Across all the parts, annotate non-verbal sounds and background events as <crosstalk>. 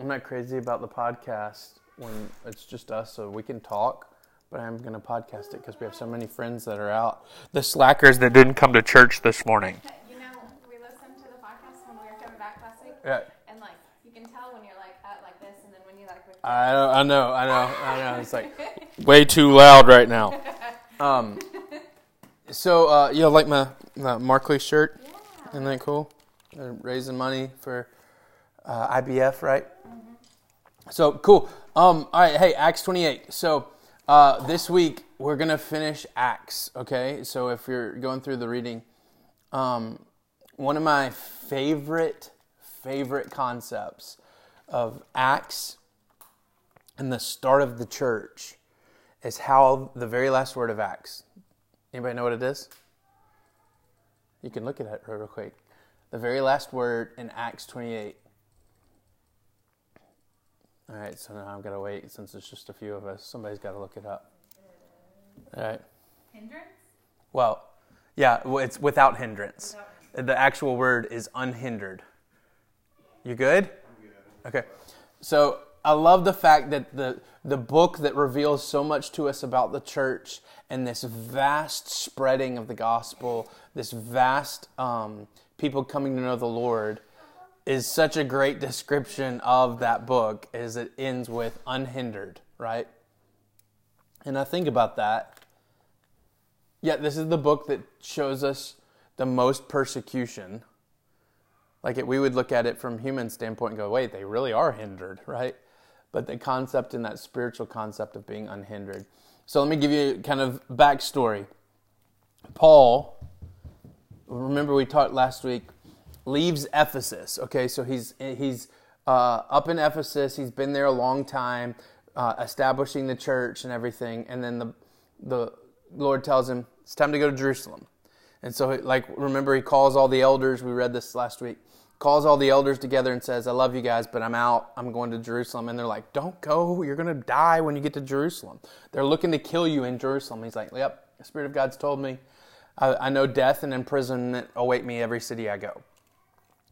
I'm not crazy about the podcast when it's just us, so we can talk. But I'm going to podcast it because we have so many friends that are out. The slackers that didn't come to church this morning. <laughs> You know, we listened to the podcast when we were coming back last week, Yeah. and like you can tell when you're like at like this, and then when you like. With I know, I know, I know, I know. It's like <laughs> way too loud right now. <laughs> Um, so uh, you like my, my Markley shirt? yeah. Isn't that cool? They're raising money for uh, IBF, right? So cool. Um, all right, hey, Acts 28. So uh, this week we're gonna finish Acts. Okay, so if you're going through the reading, um, one of my favorite favorite concepts of Acts and the start of the church is how the very last word of Acts. Anybody know what it is? You can look at it real quick. The very last word in Acts 28. All right, so now I've got to wait since it's just a few of us. Somebody's got to look it up. All right. Hindrance. Well, yeah, it's without hindrance. The actual word is unhindered. You good? Okay. So I love the fact that the the book that reveals so much to us about the church and this vast spreading of the gospel, this vast um, people coming to know the Lord, is such a great description of that book. is it ends with unhindered, right? And I think about that. Yeah, this is the book that shows us the most persecution. Like it, we would look at it from human standpoint and go, wait, they really are hindered, right? But the concept in that spiritual concept of being unhindered. So let me give you kind of backstory. Paul, remember we talked last week, leaves Ephesus. Okay, so he's he's uh, up in Ephesus. He's been there a long time, uh, establishing the church and everything. And then the the Lord tells him it's time to go to Jerusalem. And so, like, remember, he calls all the elders. We read this last week. Calls all the elders together and says, "I love you guys, but I'm out. I'm going to Jerusalem." And they're like, "Don't go. You're going to die when you get to Jerusalem. They're looking to kill you in Jerusalem." He's like, "Yep, the Spirit of God's told me. I, I know death and imprisonment await me every city I go."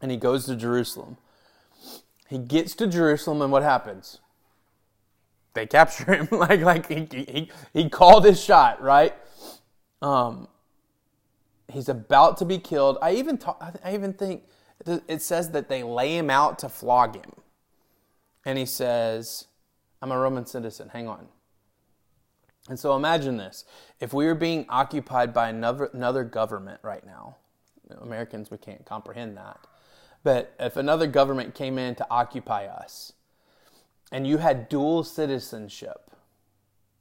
And he goes to Jerusalem. He gets to Jerusalem, and what happens? They capture him. <laughs> like, like he, he, he called his shot, right? Um, he's about to be killed. I even ta- I even think it says that they lay him out to flog him, and he says, "I'm a Roman citizen. Hang on." And so imagine this: if we were being occupied by another another government right now, Americans we can't comprehend that, but if another government came in to occupy us, and you had dual citizenship,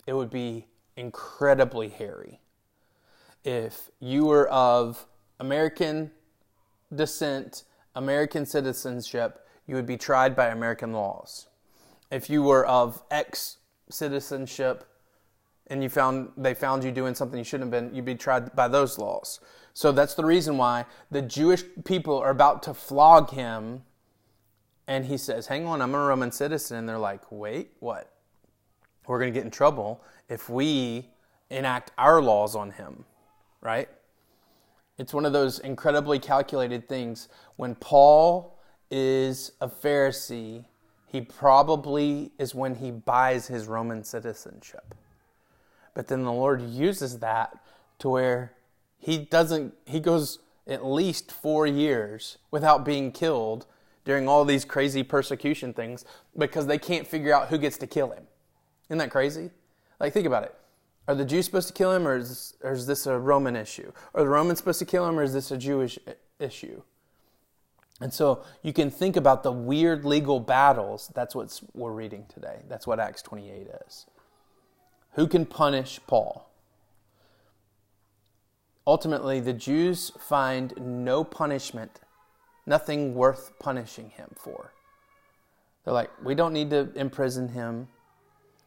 it would be incredibly hairy if you were of American descent, American citizenship, you would be tried by American laws. If you were of ex citizenship and you found they found you doing something you shouldn't have been, you'd be tried by those laws. So that's the reason why the Jewish people are about to flog him and he says, "Hang on, I'm a Roman citizen." And they're like, "Wait, what? We're going to get in trouble if we enact our laws on him." right? It's one of those incredibly calculated things. When Paul is a Pharisee, he probably is when he buys his Roman citizenship. But then the Lord uses that to where he doesn't, he goes at least four years without being killed during all these crazy persecution things because they can't figure out who gets to kill him. Isn't that crazy? Like, think about it. Are the Jews supposed to kill him, or is, or is this a Roman issue? Are the Romans supposed to kill him, or is this a Jewish issue? And so you can think about the weird legal battles. That's what we're reading today. That's what Acts 28 is. Who can punish Paul? Ultimately, the Jews find no punishment, nothing worth punishing him for. They're like, we don't need to imprison him.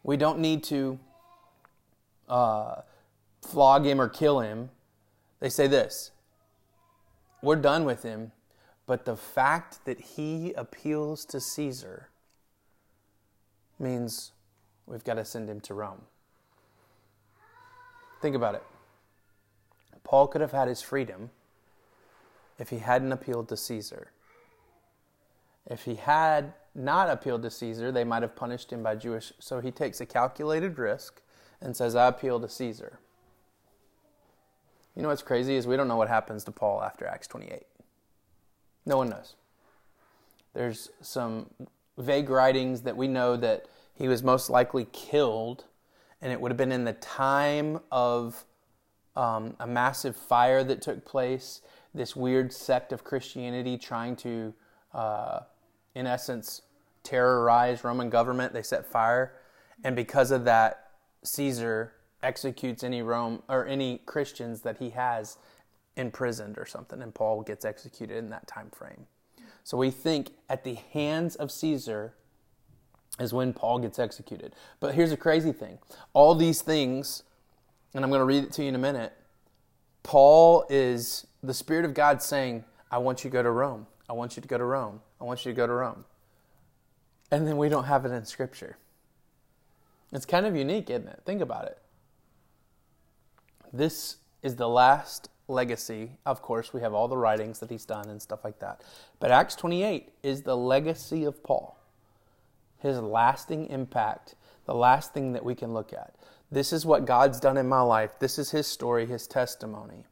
We don't need to uh, flog him or kill him. They say this We're done with him, but the fact that he appeals to Caesar means we've got to send him to Rome. Think about it. Paul could have had his freedom if he hadn't appealed to Caesar. If he had not appealed to Caesar, they might have punished him by Jewish. So he takes a calculated risk and says, I appeal to Caesar. You know what's crazy is we don't know what happens to Paul after Acts 28. No one knows. There's some vague writings that we know that he was most likely killed, and it would have been in the time of um, a massive fire that took place. This weird sect of Christianity trying to, uh, in essence, terrorize Roman government. They set fire, and because of that, Caesar executes any Rome or any Christians that he has imprisoned or something, and Paul gets executed in that time frame. So we think at the hands of Caesar is when Paul gets executed. But here's a crazy thing all these things, and I'm going to read it to you in a minute. Paul is the Spirit of God saying, I want you to go to Rome. I want you to go to Rome. I want you to go to Rome. And then we don't have it in Scripture. It's kind of unique, isn't it? Think about it. This is the last legacy. Of course, we have all the writings that he's done and stuff like that. But Acts 28 is the legacy of Paul, his lasting impact, the last thing that we can look at. This is what God's done in my life. This is his story, his testimony.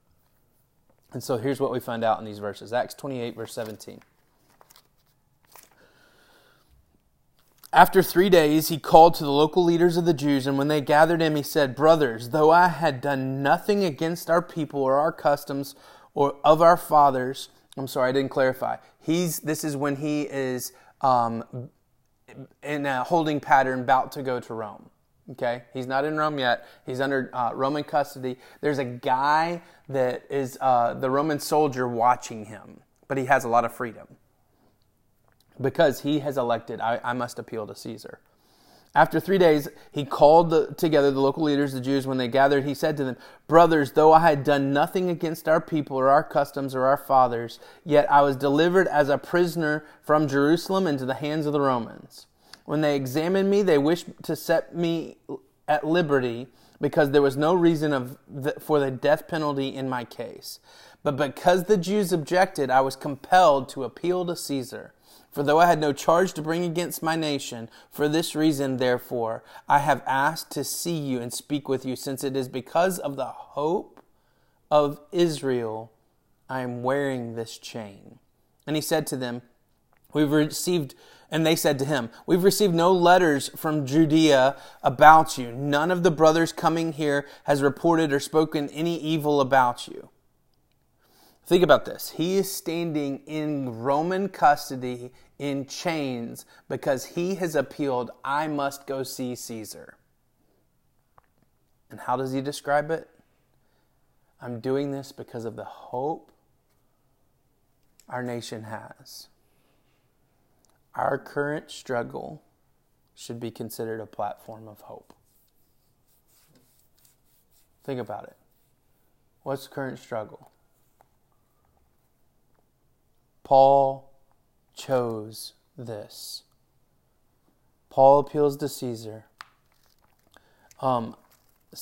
And so here's what we find out in these verses Acts 28, verse 17. After three days, he called to the local leaders of the Jews, and when they gathered him, he said, Brothers, though I had done nothing against our people or our customs or of our fathers, I'm sorry, I didn't clarify. He's, this is when he is um, in a holding pattern about to go to Rome. Okay, he's not in Rome yet. He's under uh, Roman custody. There's a guy that is uh, the Roman soldier watching him, but he has a lot of freedom because he has elected, I, I must appeal to Caesar. After three days, he called the, together the local leaders, the Jews. When they gathered, he said to them, Brothers, though I had done nothing against our people or our customs or our fathers, yet I was delivered as a prisoner from Jerusalem into the hands of the Romans. When they examined me, they wished to set me at liberty because there was no reason of the, for the death penalty in my case. But because the Jews objected, I was compelled to appeal to Caesar. For though I had no charge to bring against my nation, for this reason, therefore, I have asked to see you and speak with you, since it is because of the hope of Israel I am wearing this chain. And he said to them, We've received, and they said to him, We've received no letters from Judea about you. None of the brothers coming here has reported or spoken any evil about you. Think about this. He is standing in Roman custody in chains because he has appealed, I must go see Caesar. And how does he describe it? I'm doing this because of the hope our nation has. Our current struggle should be considered a platform of hope. Think about it. What's current struggle? Paul chose this. Paul appeals to Caesar. Um,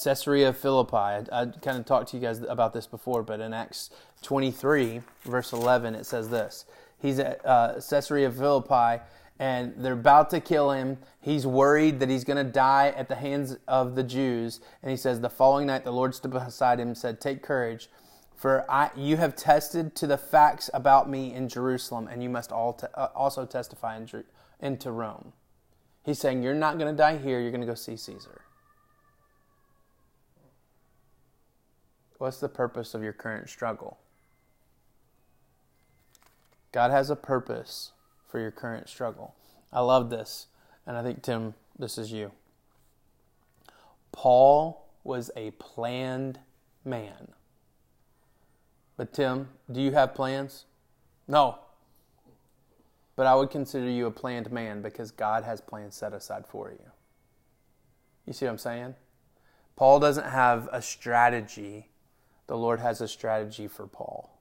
Caesarea Philippi. I, I kind of talked to you guys about this before, but in Acts 23, verse 11, it says this. He's at uh, Caesarea Philippi, and they're about to kill him. He's worried that he's going to die at the hands of the Jews. And he says, The following night, the Lord stood beside him and said, Take courage. For I, you have tested to the facts about me in Jerusalem, and you must all te- uh, also testify in, into Rome. He's saying, You're not going to die here, you're going to go see Caesar. What's the purpose of your current struggle? God has a purpose for your current struggle. I love this, and I think, Tim, this is you. Paul was a planned man. But Tim, do you have plans? No. But I would consider you a planned man because God has plans set aside for you. You see what I'm saying? Paul doesn't have a strategy. The Lord has a strategy for Paul.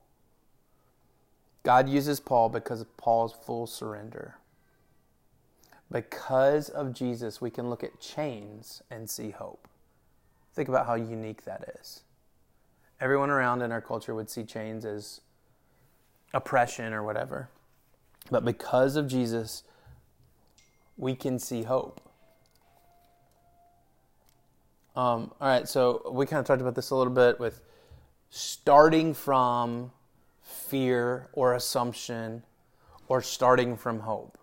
God uses Paul because of Paul's full surrender. Because of Jesus, we can look at chains and see hope. Think about how unique that is everyone around in our culture would see chains as oppression or whatever. But because of Jesus, we can see hope. Um, all right, so we kind of talked about this a little bit with starting from fear or assumption or starting from hope.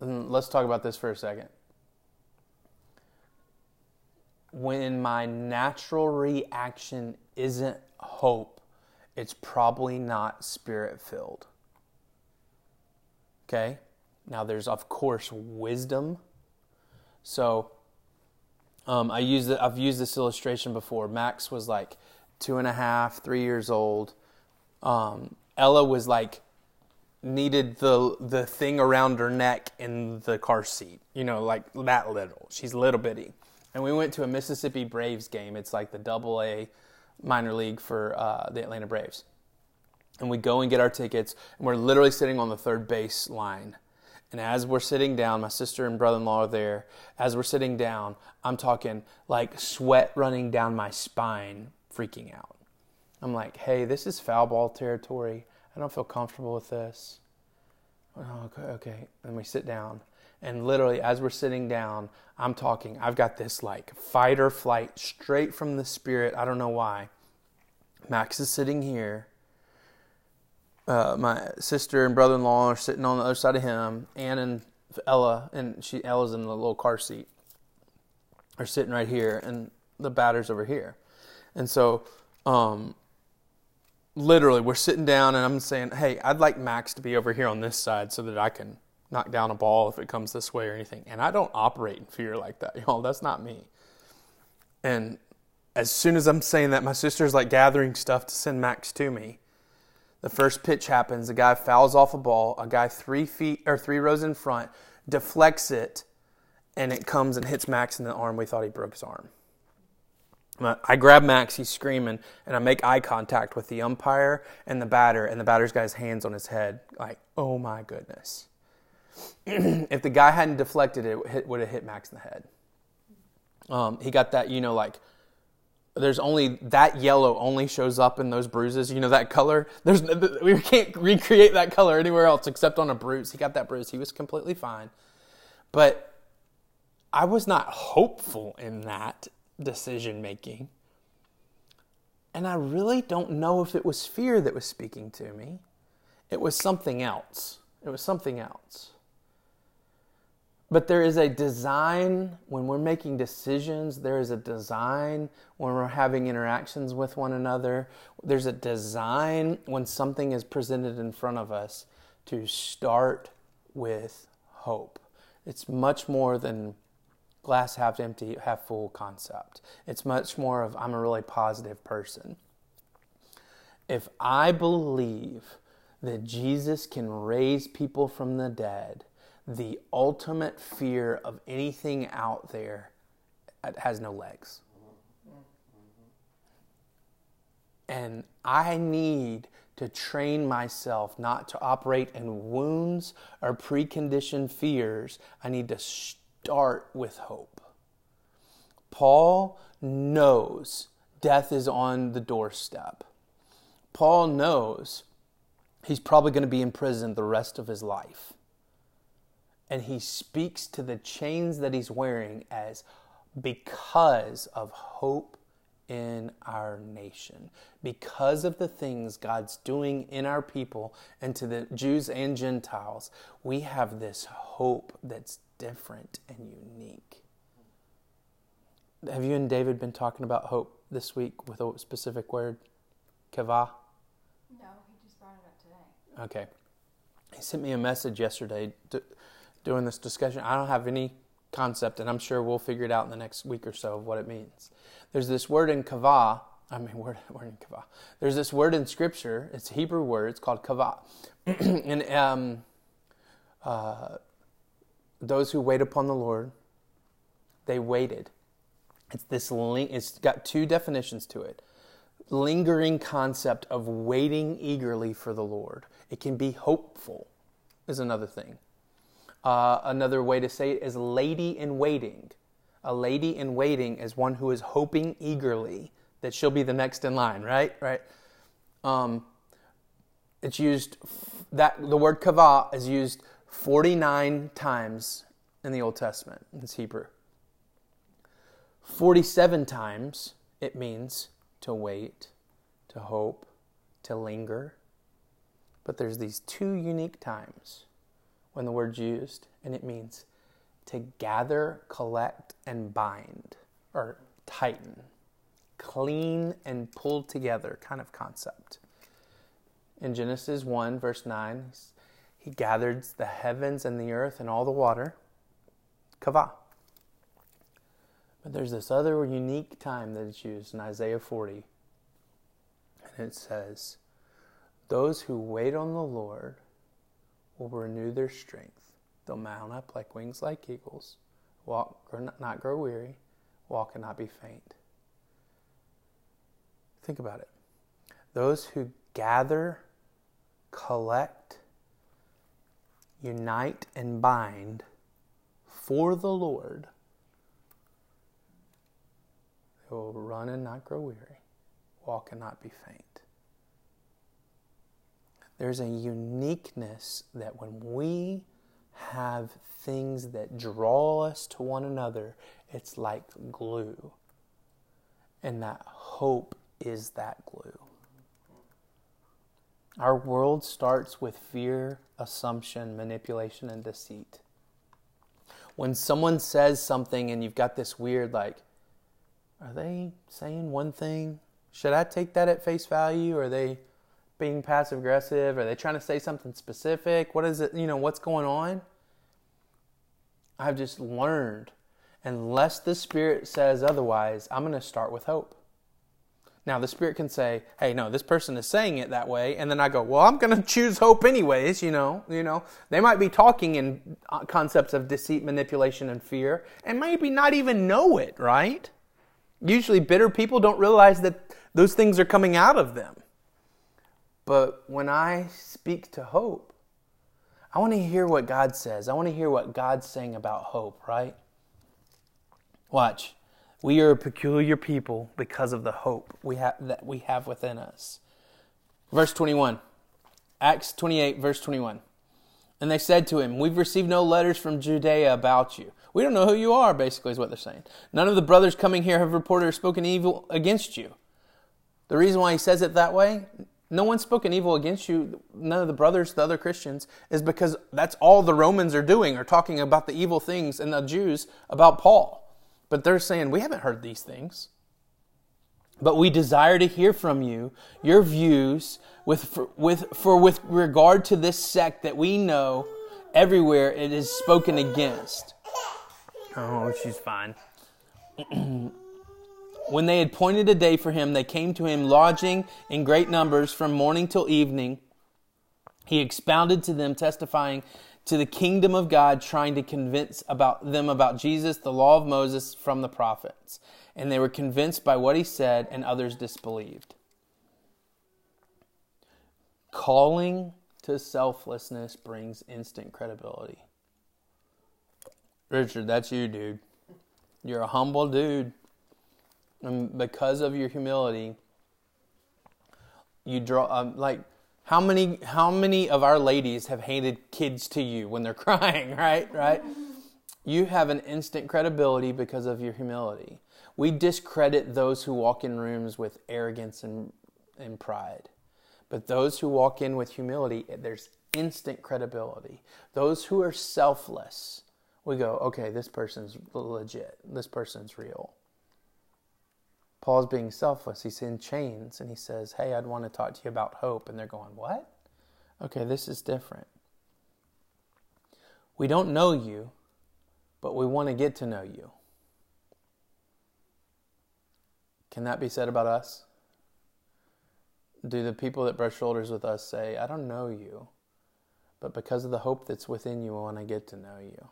And let's talk about this for a second. When my natural reaction isn't hope, it's probably not spirit filled. Okay? Now, there's, of course, wisdom. So, um, I use the, I've used this illustration before. Max was like two and a half, three years old. Um, Ella was like needed the the thing around her neck in the car seat. You know, like that little. She's little bitty. And we went to a Mississippi Braves game. It's like the Double A minor league for uh, the Atlanta Braves. And we go and get our tickets, and we're literally sitting on the third base line. And as we're sitting down, my sister and brother in law are there. As we're sitting down, I'm talking like sweat running down my spine, freaking out. I'm like, hey, this is foul ball territory. I don't feel comfortable with this. Oh, okay, okay. And we sit down. And literally, as we're sitting down, I'm talking. I've got this like fight or flight straight from the spirit. I don't know why. Max is sitting here. Uh, my sister and brother in law are sitting on the other side of him. Ann and Ella, and she Ella's in the little car seat, are sitting right here, and the batter's over here. And so, um, literally, we're sitting down, and I'm saying, "Hey, I'd like Max to be over here on this side so that I can knock down a ball if it comes this way or anything." And I don't operate in fear like that, <laughs> y'all. That's not me. And as soon as I'm saying that, my sister's like gathering stuff to send Max to me. The first pitch happens. A guy fouls off a ball. A guy three feet or three rows in front deflects it, and it comes and hits Max in the arm. We thought he broke his arm. I grab Max, he's screaming, and I make eye contact with the umpire and the batter, and the batter's got his hands on his head, like, oh my goodness. <clears throat> if the guy hadn't deflected it, it would have hit Max in the head. Um, he got that, you know, like, there's only that yellow only shows up in those bruises. You know that color. There's we can't recreate that color anywhere else except on a bruise. He got that bruise. He was completely fine, but I was not hopeful in that decision making. And I really don't know if it was fear that was speaking to me. It was something else. It was something else. But there is a design when we're making decisions, there is a design when we're having interactions with one another. There's a design when something is presented in front of us to start with hope. It's much more than glass half empty, half full concept. It's much more of I'm a really positive person. If I believe that Jesus can raise people from the dead, the ultimate fear of anything out there has no legs. And I need to train myself not to operate in wounds or preconditioned fears. I need to start with hope. Paul knows death is on the doorstep. Paul knows he's probably going to be in prison the rest of his life. And he speaks to the chains that he's wearing as because of hope in our nation, because of the things God's doing in our people and to the Jews and Gentiles, we have this hope that's different and unique. Have you and David been talking about hope this week with a specific word? Kavah? No, he just brought it up today. Okay. He sent me a message yesterday to, doing this discussion. I don't have any concept, and I'm sure we'll figure it out in the next week or so of what it means. There's this word in kavah. I mean, <laughs> word, word in kavah. There's this word in Scripture. It's a Hebrew word. It's called kavah. <clears throat> and um, uh, those who wait upon the Lord, they waited. It's this ling- it's got two definitions to it. Lingering concept of waiting eagerly for the Lord. It can be hopeful, is another thing. Uh, another way to say it is lady in waiting. A lady in waiting is one who is hoping eagerly that she'll be the next in line, right? Right. Um, it's used that the word kava is used 49 times in the Old Testament. It's Hebrew. 47 times it means to wait, to hope, to linger. But there's these two unique times when the word's used, and it means to gather, collect, and bind, or tighten, clean and pull together kind of concept. In Genesis 1, verse 9, he gathered the heavens and the earth and all the water, kava. But there's this other unique time that it's used in Isaiah 40, and it says, Those who wait on the Lord will renew their strength. They'll mount up like wings like eagles, walk, not grow weary, walk and not be faint. Think about it. Those who gather, collect, unite, and bind for the Lord, they will run and not grow weary, walk and not be faint. There's a uniqueness that when we have things that draw us to one another, it's like glue. And that hope is that glue. Our world starts with fear, assumption, manipulation, and deceit. When someone says something and you've got this weird, like, are they saying one thing? Should I take that at face value? Are they being passive aggressive? Are they trying to say something specific? What is it? You know, what's going on? I've just learned, unless the Spirit says otherwise, I'm going to start with hope. Now, the Spirit can say, hey, no, this person is saying it that way. And then I go, well, I'm going to choose hope anyways, you know. You know, they might be talking in uh, concepts of deceit, manipulation, and fear, and maybe not even know it, right? Usually, bitter people don't realize that those things are coming out of them. But when I speak to hope, I want to hear what God says. I want to hear what God's saying about hope, right? Watch. We are a peculiar people because of the hope we have that we have within us. Verse 21. Acts 28 verse 21. And they said to him, We've received no letters from Judea about you. We don't know who you are, basically, is what they're saying. None of the brothers coming here have reported or spoken evil against you. The reason why he says it that way, no one's spoken evil against you, none of the brothers, the other Christians, is because that's all the Romans are doing, are talking about the evil things and the Jews about Paul. But they're saying, we haven't heard these things. But we desire to hear from you your views with, for, with, for with regard to this sect that we know everywhere it is spoken against. Oh, she's fine. <clears throat> When they had appointed a day for him, they came to him lodging in great numbers from morning till evening. He expounded to them, testifying to the kingdom of God, trying to convince about them about Jesus, the law of Moses from the prophets. And they were convinced by what he said, and others disbelieved. Calling to selflessness brings instant credibility. Richard, that's you, dude. You're a humble dude. And because of your humility, you draw um, like how many how many of our ladies have handed kids to you when they're <laughs> crying, right? Right? You have an instant credibility because of your humility. We discredit those who walk in rooms with arrogance and, and pride. But those who walk in with humility, there's instant credibility. Those who are selfless, we go, okay, this person's legit. This person's real. Paul's being selfless. He's in chains and he says, Hey, I'd want to talk to you about hope. And they're going, What? Okay, this is different. We don't know you, but we want to get to know you. Can that be said about us? Do the people that brush shoulders with us say, I don't know you, but because of the hope that's within you, I want to get to know you?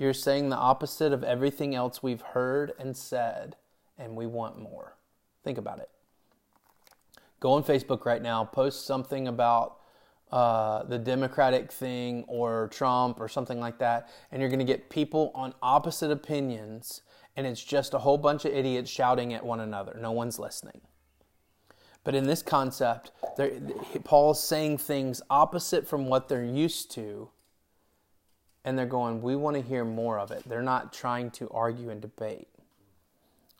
You're saying the opposite of everything else we've heard and said, and we want more. Think about it. Go on Facebook right now, post something about uh, the Democratic thing or Trump or something like that, and you're going to get people on opposite opinions, and it's just a whole bunch of idiots shouting at one another. No one's listening. But in this concept, Paul's saying things opposite from what they're used to, and they're going, We want to hear more of it. They're not trying to argue and debate.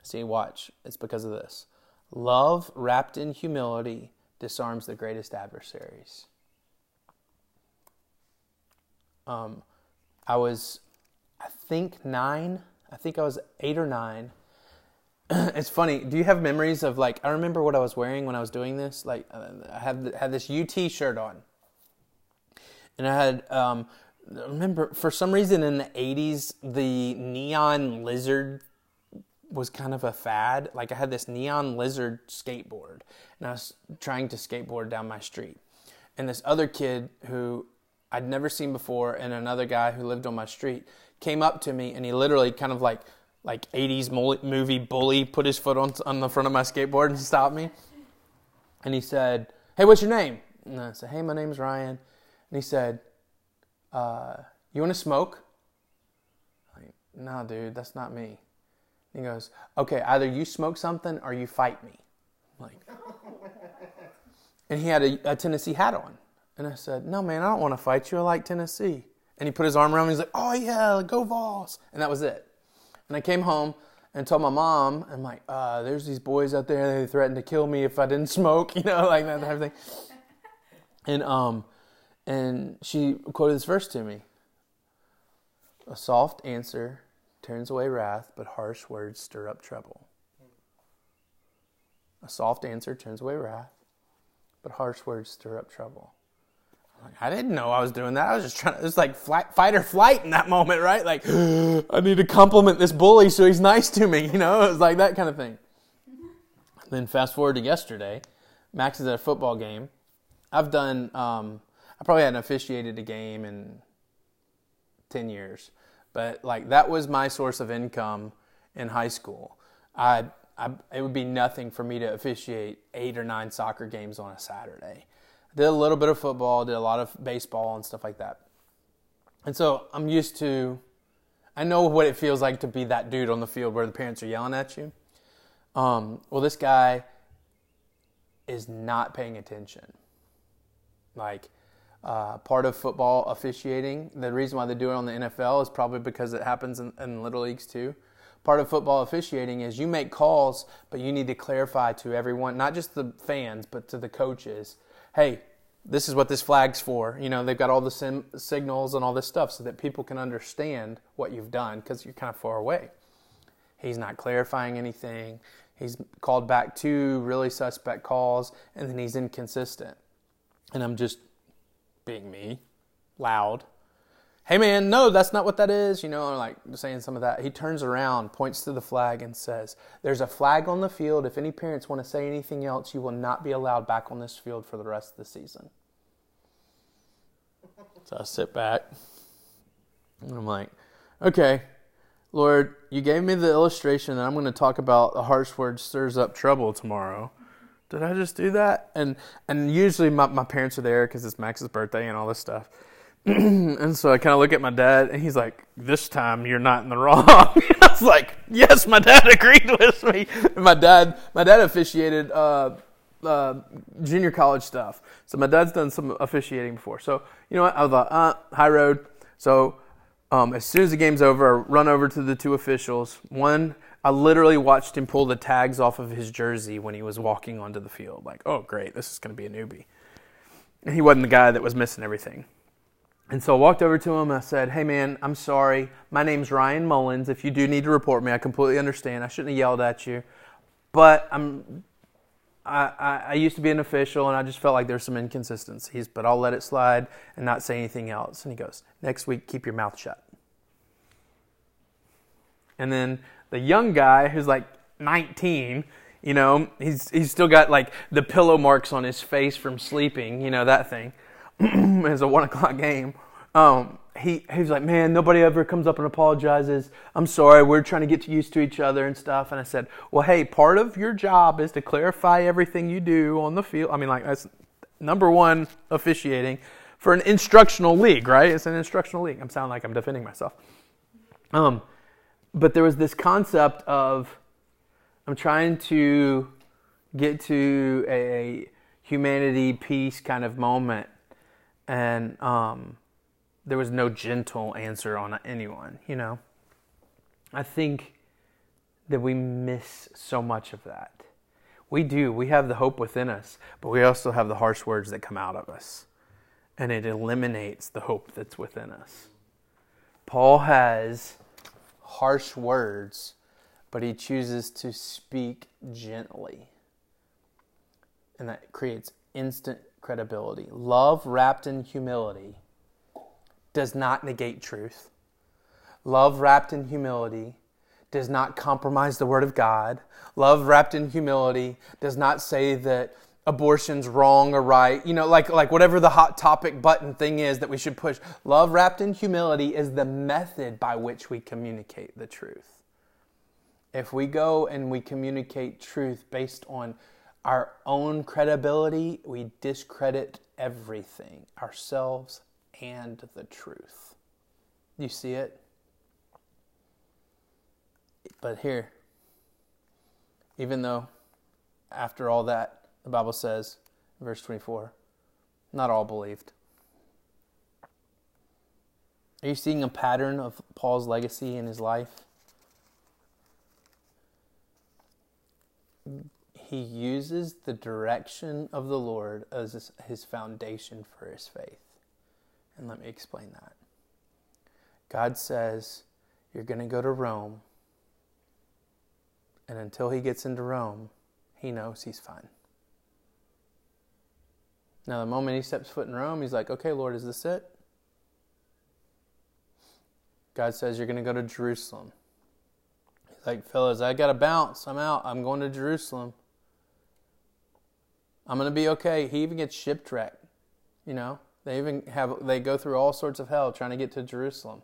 See, watch. It's because of this. Love wrapped in humility disarms the greatest adversaries. Um, I was, I think, nine. I think I was eight or nine <clears throat> it's funny. Do you have memories of like I remember what I was wearing when I was doing this? Like I had had this UT shirt on, and I had um, remember for some reason in the '80s the neon lizard was kind of a fad. Like I had this neon lizard skateboard, and I was trying to skateboard down my street, and this other kid who I'd never seen before, and another guy who lived on my street came up to me, and he literally kind of like like 80s movie bully put his foot on, on the front of my skateboard and stopped me. And he said, Hey, what's your name? And I said, Hey, my name's Ryan. And he said, uh, You want to smoke? Like, no, dude, that's not me. He goes, Okay, either you smoke something or you fight me. Like, and he had a, a Tennessee hat on. And I said, No, man, I don't want to fight you. I like Tennessee. And he put his arm around me. He's like, Oh, yeah, go Vols. And that was it. And I came home and told my mom, I'm like, uh, there's these boys out there, they threatened to kill me if I didn't <laughs> smoke, you know, like that type of thing. And um and she quoted this verse to me. A soft answer turns away wrath, but harsh words stir up trouble. A soft answer turns away wrath, but harsh words stir up trouble. I didn't know I was doing that. I was just trying to, it was like fight or flight in that moment, right? Like, <gasps> I need to compliment this bully so he's nice to me, <laughs> you know? It was like that kind of thing. Then fast forward to yesterday, Max is at a football game. I've done, um, I probably hadn't officiated a game in 10 years, but like that was my source of income in high school. I, I, it would be nothing for me to officiate eight or nine soccer games on a Saturday I did a little bit of football, did a lot of baseball and stuff like that. And so I'm used to, I know what it feels like to be that dude on the field where the parents are yelling at you. Um, well, this guy is not paying attention. Like, uh, part of football officiating, the reason why they do it on the NFL is probably because it happens in, in little leagues too. Part of football officiating is you make calls, but you need to clarify to everyone, not just the fans, but to the coaches hey, this is what this flag's for. You know, they've got all the sim- signals and all this stuff so that people can understand what you've done because you're kind of far away. He's not clarifying anything. He's called back two really suspect calls, and then he's inconsistent. And I'm just being me, loud, hey man, no, that's not what that is, you know, like saying some of that. He turns around, points to the flag, and says, There's a flag on the field. If any parents want to say anything else, you will not be allowed back on this field for the rest of the season. So I sit back, and I'm like, Okay, Lord, you gave me the illustration that I'm going to talk about the harsh word stirs up trouble tomorrow. Did I just do that? And and usually my, my parents are there because it's Max's birthday and all this stuff. <clears throat> and so I kind of look at my dad, and he's like, "This time you're not in the wrong." <laughs> I was like, "Yes, my dad <laughs> agreed with me." And my dad, my dad officiated uh, uh, junior college stuff, so my dad's done some officiating before. So you know what? I thought, uh, high road. So um, as soon as the game's over, I run over to the two officials. One, I literally watched him pull the tags off of his jersey when he was walking onto the field. Like, oh great, this is going to be a newbie. And he wasn't the guy that was missing everything. And so I walked over to him and I said, Hey man, I'm sorry. My name's Ryan Mullins. If you do need to report me, I completely understand. I shouldn't have yelled at you. But I'm I, I, I used to be an official and I just felt like there's some inconsistencies, but I'll let it slide and not say anything else. And he goes, Next week, keep your mouth shut. And then the young guy who's like 19, you know, he's, he's still got like the pillow marks on his face from sleeping, you know, that thing. <clears throat> it's a one o'clock game. Um, he he was like, man, nobody ever comes up and apologizes. I'm sorry, we're trying to get used to each other and stuff. And I said, well, hey, part of your job is to clarify everything you do on the field. I mean, like that's number one officiating for an instructional league, right? It's an instructional league. I'm sounding like I'm defending myself. Um, but there was this concept of I'm trying to get to a humanity peace kind of moment, and um, there was no gentle answer on anyone. You know, I think that we miss so much of that. We do. We have the hope within us, but we also have the harsh words that come out of us. And it eliminates the hope that's within us. Paul has harsh words, but he chooses to speak gently. And that creates instant credibility. Love wrapped in humility does not negate truth. Love wrapped in humility does not compromise the Word of God. Love wrapped in humility does not say that abortion's wrong or right. You know, like, like whatever the hot topic button thing is that we should push. Love wrapped in humility is the method by which we communicate the truth. If we go and we communicate truth based on our own credibility, we discredit everything, ourselves and the truth. You see it? But here, even though after all that, the Bible says, verse 24, not all believed. Are you seeing a pattern of Paul's legacy in his life? He uses the direction of the Lord as his foundation for his faith. And let me explain that. God says, You're going to go to Rome and until he gets into Rome, he knows he's fine. Now, the moment he steps foot in Rome, he's like, okay, Lord, is this it? God says, you're going to go to Jerusalem. He's like, fellas, I got to bounce. I'm out. I'm going to Jerusalem. I'm going to be okay. He even gets shipwrecked. You know, they even have, they go through all sorts of hell trying to get to Jerusalem.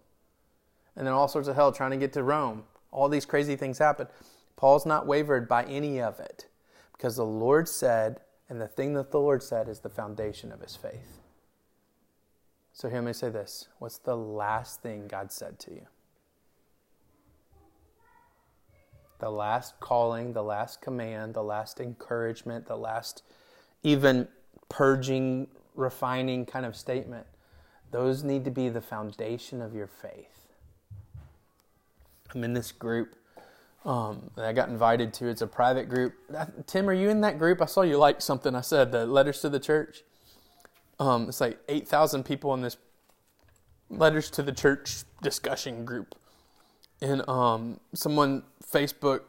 And then all sorts of hell trying to get to Rome. All these crazy things happen. Paul's not wavered by any of it because the Lord said, and the thing that the Lord said is the foundation of his faith. So hear me say this What's the last thing God said to you? The last calling, the last command, the last encouragement, the last even purging, refining kind of statement. Those need to be the foundation of your faith. I'm in this group um, I got invited to. It's a private group. Tim, are you in that group? I saw you like something I said, the Letters to the Church. Um, it's like 8,000 people in this Letters to the Church discussion group. And um, someone, Facebook,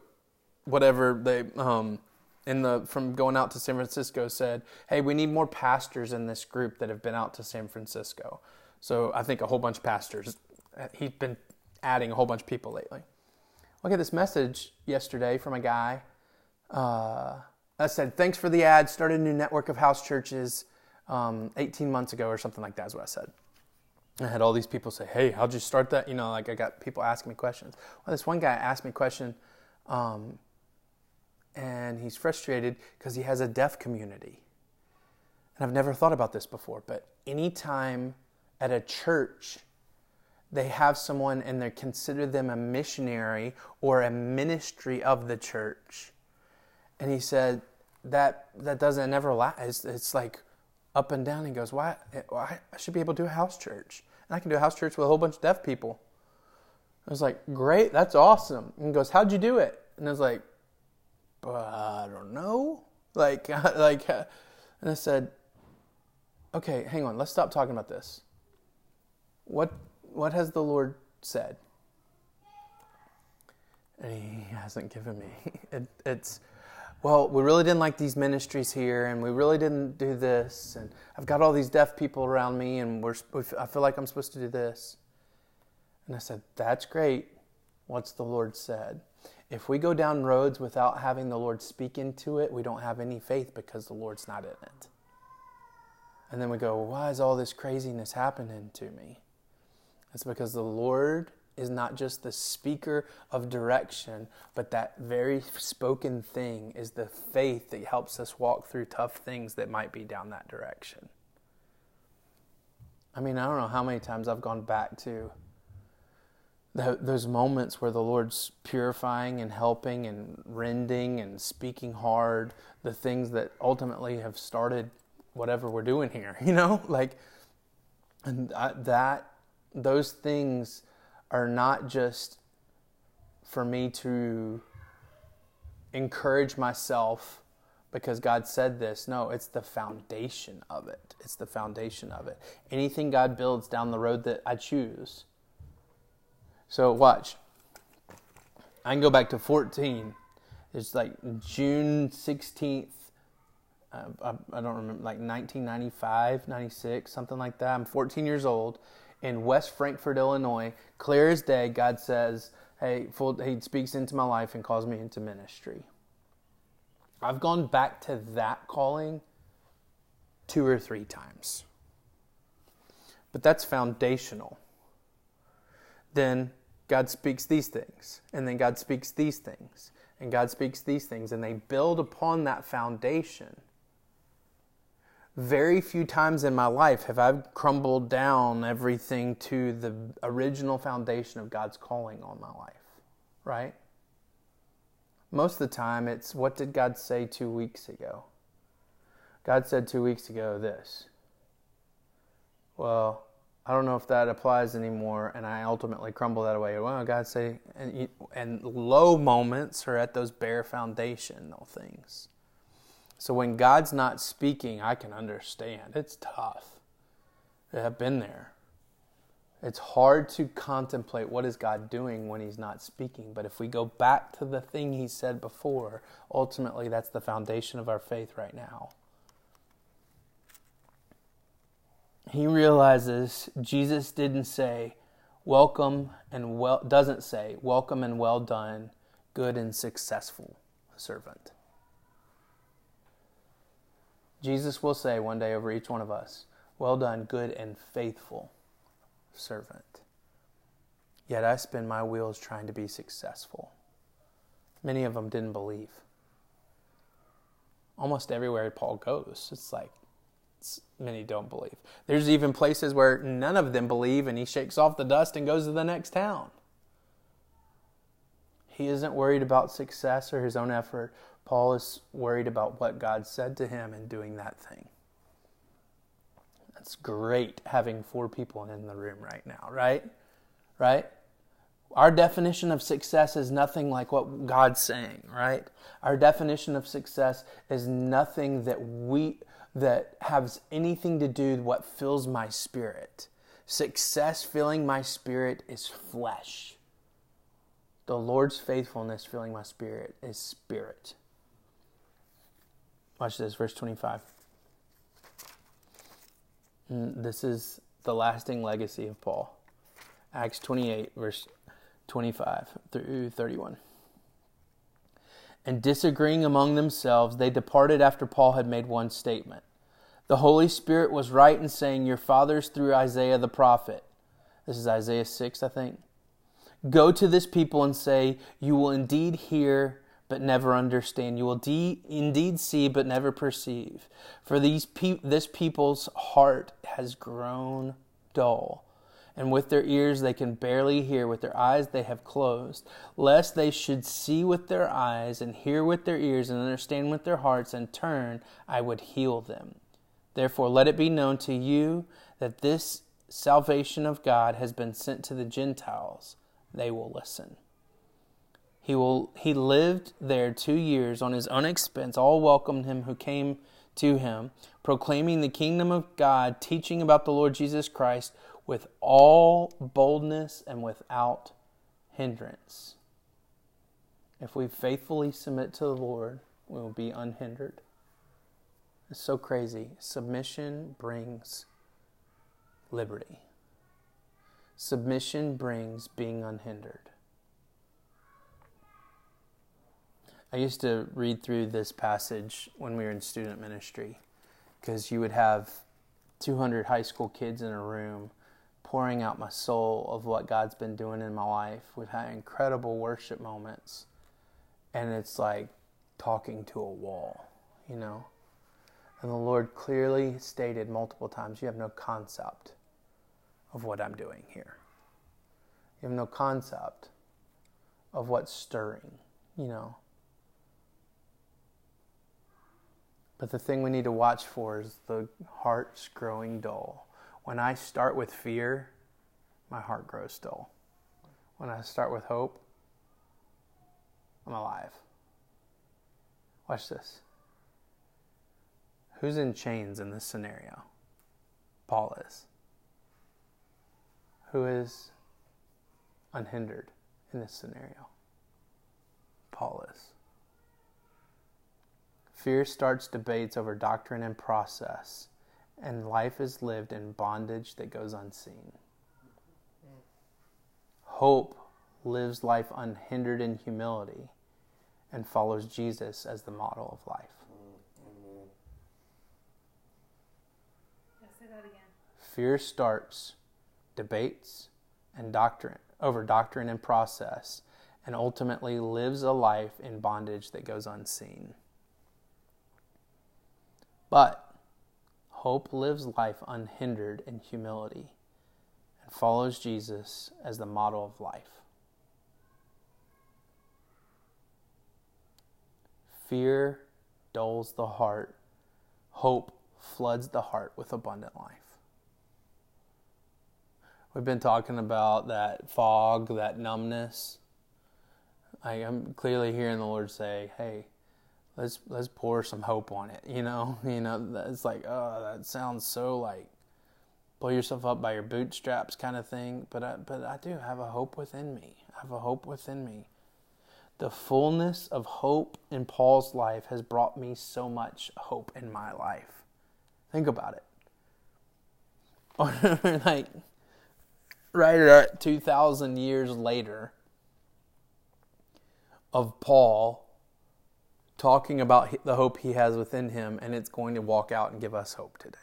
whatever, they, um, in the, from going out to San Francisco said, hey, we need more pastors in this group that have been out to San Francisco. So I think a whole bunch of pastors. He's been adding a whole bunch of people lately. I get this message yesterday from a guy uh, that said, Thanks for the add. Started a new network of house churches um, 18 months ago or something like that, is what I said. I had all these people say, Hey, how'd you start that? You know, like I got people asking me questions. Well, this one guy asked me a question, um, and he's frustrated because he has a deaf community. And I've never thought about this before, but anytime at a church they have someone and they consider them a missionary or a ministry of the church. And he said that that doesn't never last. It's, it's like up and down. He goes, why, why? I should be able to do a house church. And I can do a house church with a whole bunch of deaf people. I was like, great, that's awesome. And he goes, how'd you do it? And I was like, uh, I don't know. <laughs> Like, <laughs> like, and I said, okay, hang on, let's stop talking about this. What what has the Lord said? And He hasn't given me. <laughs> It, it's, well, we really didn't like these ministries here, and we really didn't do this, and I've got all these deaf people around me, and we're, I feel like I'm supposed to do this. And I said, That's great. What's the Lord said? If we go down roads without having the Lord speak into it, we don't have any faith because the Lord's not in it. And then we go, Why is all this craziness happening to me? It's because the Lord is not just the speaker of direction, but that very spoken thing is the faith that helps us walk through tough things that might be down that direction. I mean, I don't know how many times I've gone back to th- those moments where the Lord's purifying and helping and rending and speaking hard, the things that ultimately have started whatever we're doing here, <laughs> you know, like, and that those things are not just for me to encourage myself because God said this. No, it's the foundation of it. It's the foundation of it. Anything God builds down the road that I choose. So, watch. I can go back to 14. It's like June 16th. Uh, I, I don't remember, like 1995, 96, something like that. I'm 14 years old in West Frankfort, Illinois. Clear as day, God says, Hey, full, He speaks into my life and calls me into ministry. I've gone back to that calling two or three times. But that's foundational. Then God speaks these things, and then God speaks these things, and God speaks these things, and they build upon that foundation. Very few times in my life have I crumbled down everything to the original foundation of God's calling on my life, right? Most of the time, it's what did God say two weeks ago? God said two weeks ago this. Well, I don't know if that applies anymore, and I ultimately crumble that away. Well, God say, and, and low moments are at those bare foundational things. So when God's not speaking, I can understand. It's tough. I've been there. It's hard to contemplate what is God doing when he's not speaking, but if we go back to the thing he said before, ultimately that's the foundation of our faith right now. He realizes Jesus didn't say welcome and well doesn't say welcome and well done, good and successful servant. Jesus will say one day over each one of us, well done, good and faithful servant. Yet I spin my wheels trying to be successful. Many of them didn't believe. Almost everywhere Paul goes, it's like it's, many don't believe. There's even places where none of them believe, and he shakes off the dust and goes to the next town. He isn't worried about success or his own effort. Paul is worried about what God said to him and doing that thing. That's great having four people in the room right now, right? Right? Our definition of success is nothing like what God's saying, right? Our definition of success is nothing that we that has anything to do with what fills my spirit. Success filling my spirit is flesh. The Lord's faithfulness filling my spirit is spirit. Watch this, verse 25. And this is the lasting legacy of Paul. Acts 28, verse 25 through 31. And disagreeing among themselves, they departed after Paul had made one statement. The Holy Spirit was right in saying, Your fathers through Isaiah the prophet. This is Isaiah 6, I think. Go to this people and say, You will indeed hear but never understand. You will de- indeed see, but never perceive. For these pe- this people's heart has grown dull, and with their ears they can barely hear, with their eyes they have closed, lest they should see with their eyes, and hear with their ears, and understand with their hearts, and turn, I would heal them. Therefore, let it be known to you that this salvation of God has been sent to the Gentiles. They will listen. He will he lived there 2 years on his own expense. All welcomed him who came to him, proclaiming the kingdom of God, teaching about the Lord Jesus Christ with all boldness and without hindrance. If we faithfully submit to the Lord, we will be unhindered. It's so crazy. Submission brings liberty. Submission brings being unhindered. I used to read through this passage when we were in student ministry because you would have 200 high school kids in a room pouring out my soul of what God's been doing in my life. We've had incredible worship moments, and it's like talking to a wall, you know? And the Lord clearly stated multiple times, You have no concept of what I'm doing here. You have no concept of what's stirring, you know. But the thing we need to watch for is the heart's growing dull. When I start with fear, my heart grows dull. When I start with hope, I'm alive. Watch this. Who's in chains in this scenario? Paul is. Who is unhindered in this scenario? Paul is. Fear starts debates over doctrine and process, and life is lived in bondage that goes unseen. Hope lives life unhindered in humility and follows Jesus as the model of life. say that again. Fear starts debates and doctrine over doctrine and process and ultimately lives a life in bondage that goes unseen. But hope lives life unhindered in humility and follows Jesus as the model of life. Fear dulls the heart, hope floods the heart with abundant life. We've been talking about that fog, that numbness. I am clearly hearing the Lord say, "Hey, let's let's pour some hope on it." <laughs> You know, you know, it's like, oh, that sounds so like pull yourself up by your bootstraps kind of thing. But I, but I do have a hope within me. I have a hope within me. The fullness of hope in Paul's life has brought me so much hope in my life. Think about it. <laughs> like right at 2,000 years later of Paul talking about the hope he has within him, and it's going to walk out and give us hope today.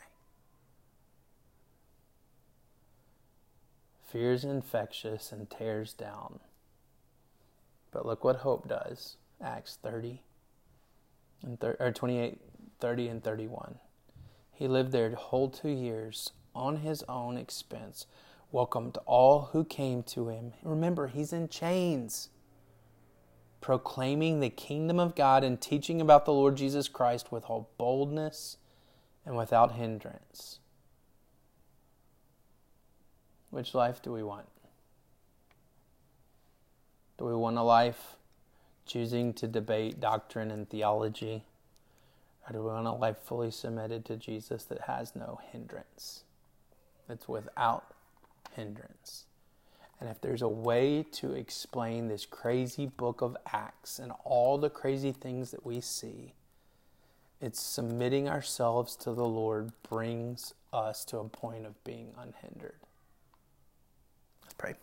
Fear is infectious and tears down. But look what hope does. Acts 30 and thir- or 28, 30 and 31. He lived there the whole two years on his own expense, welcomed all who came to him. Remember, he's in chains, proclaiming the kingdom of God and teaching about the Lord Jesus Christ with all boldness and without hindrance. Which life do we want? Do we want a life choosing to debate doctrine and theology? Or do we want a life fully submitted to Jesus that has no hindrance? That's without hindrance. And if there's a way to explain this crazy book of Acts and all the crazy things that we see, it's submitting ourselves to the Lord brings us to a point of being unhindered. Let's pray.